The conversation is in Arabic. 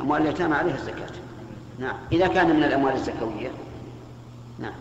أموال اليتامى عليها الزكاة. نعم. إذا كان من الأموال الزكوية. نعم.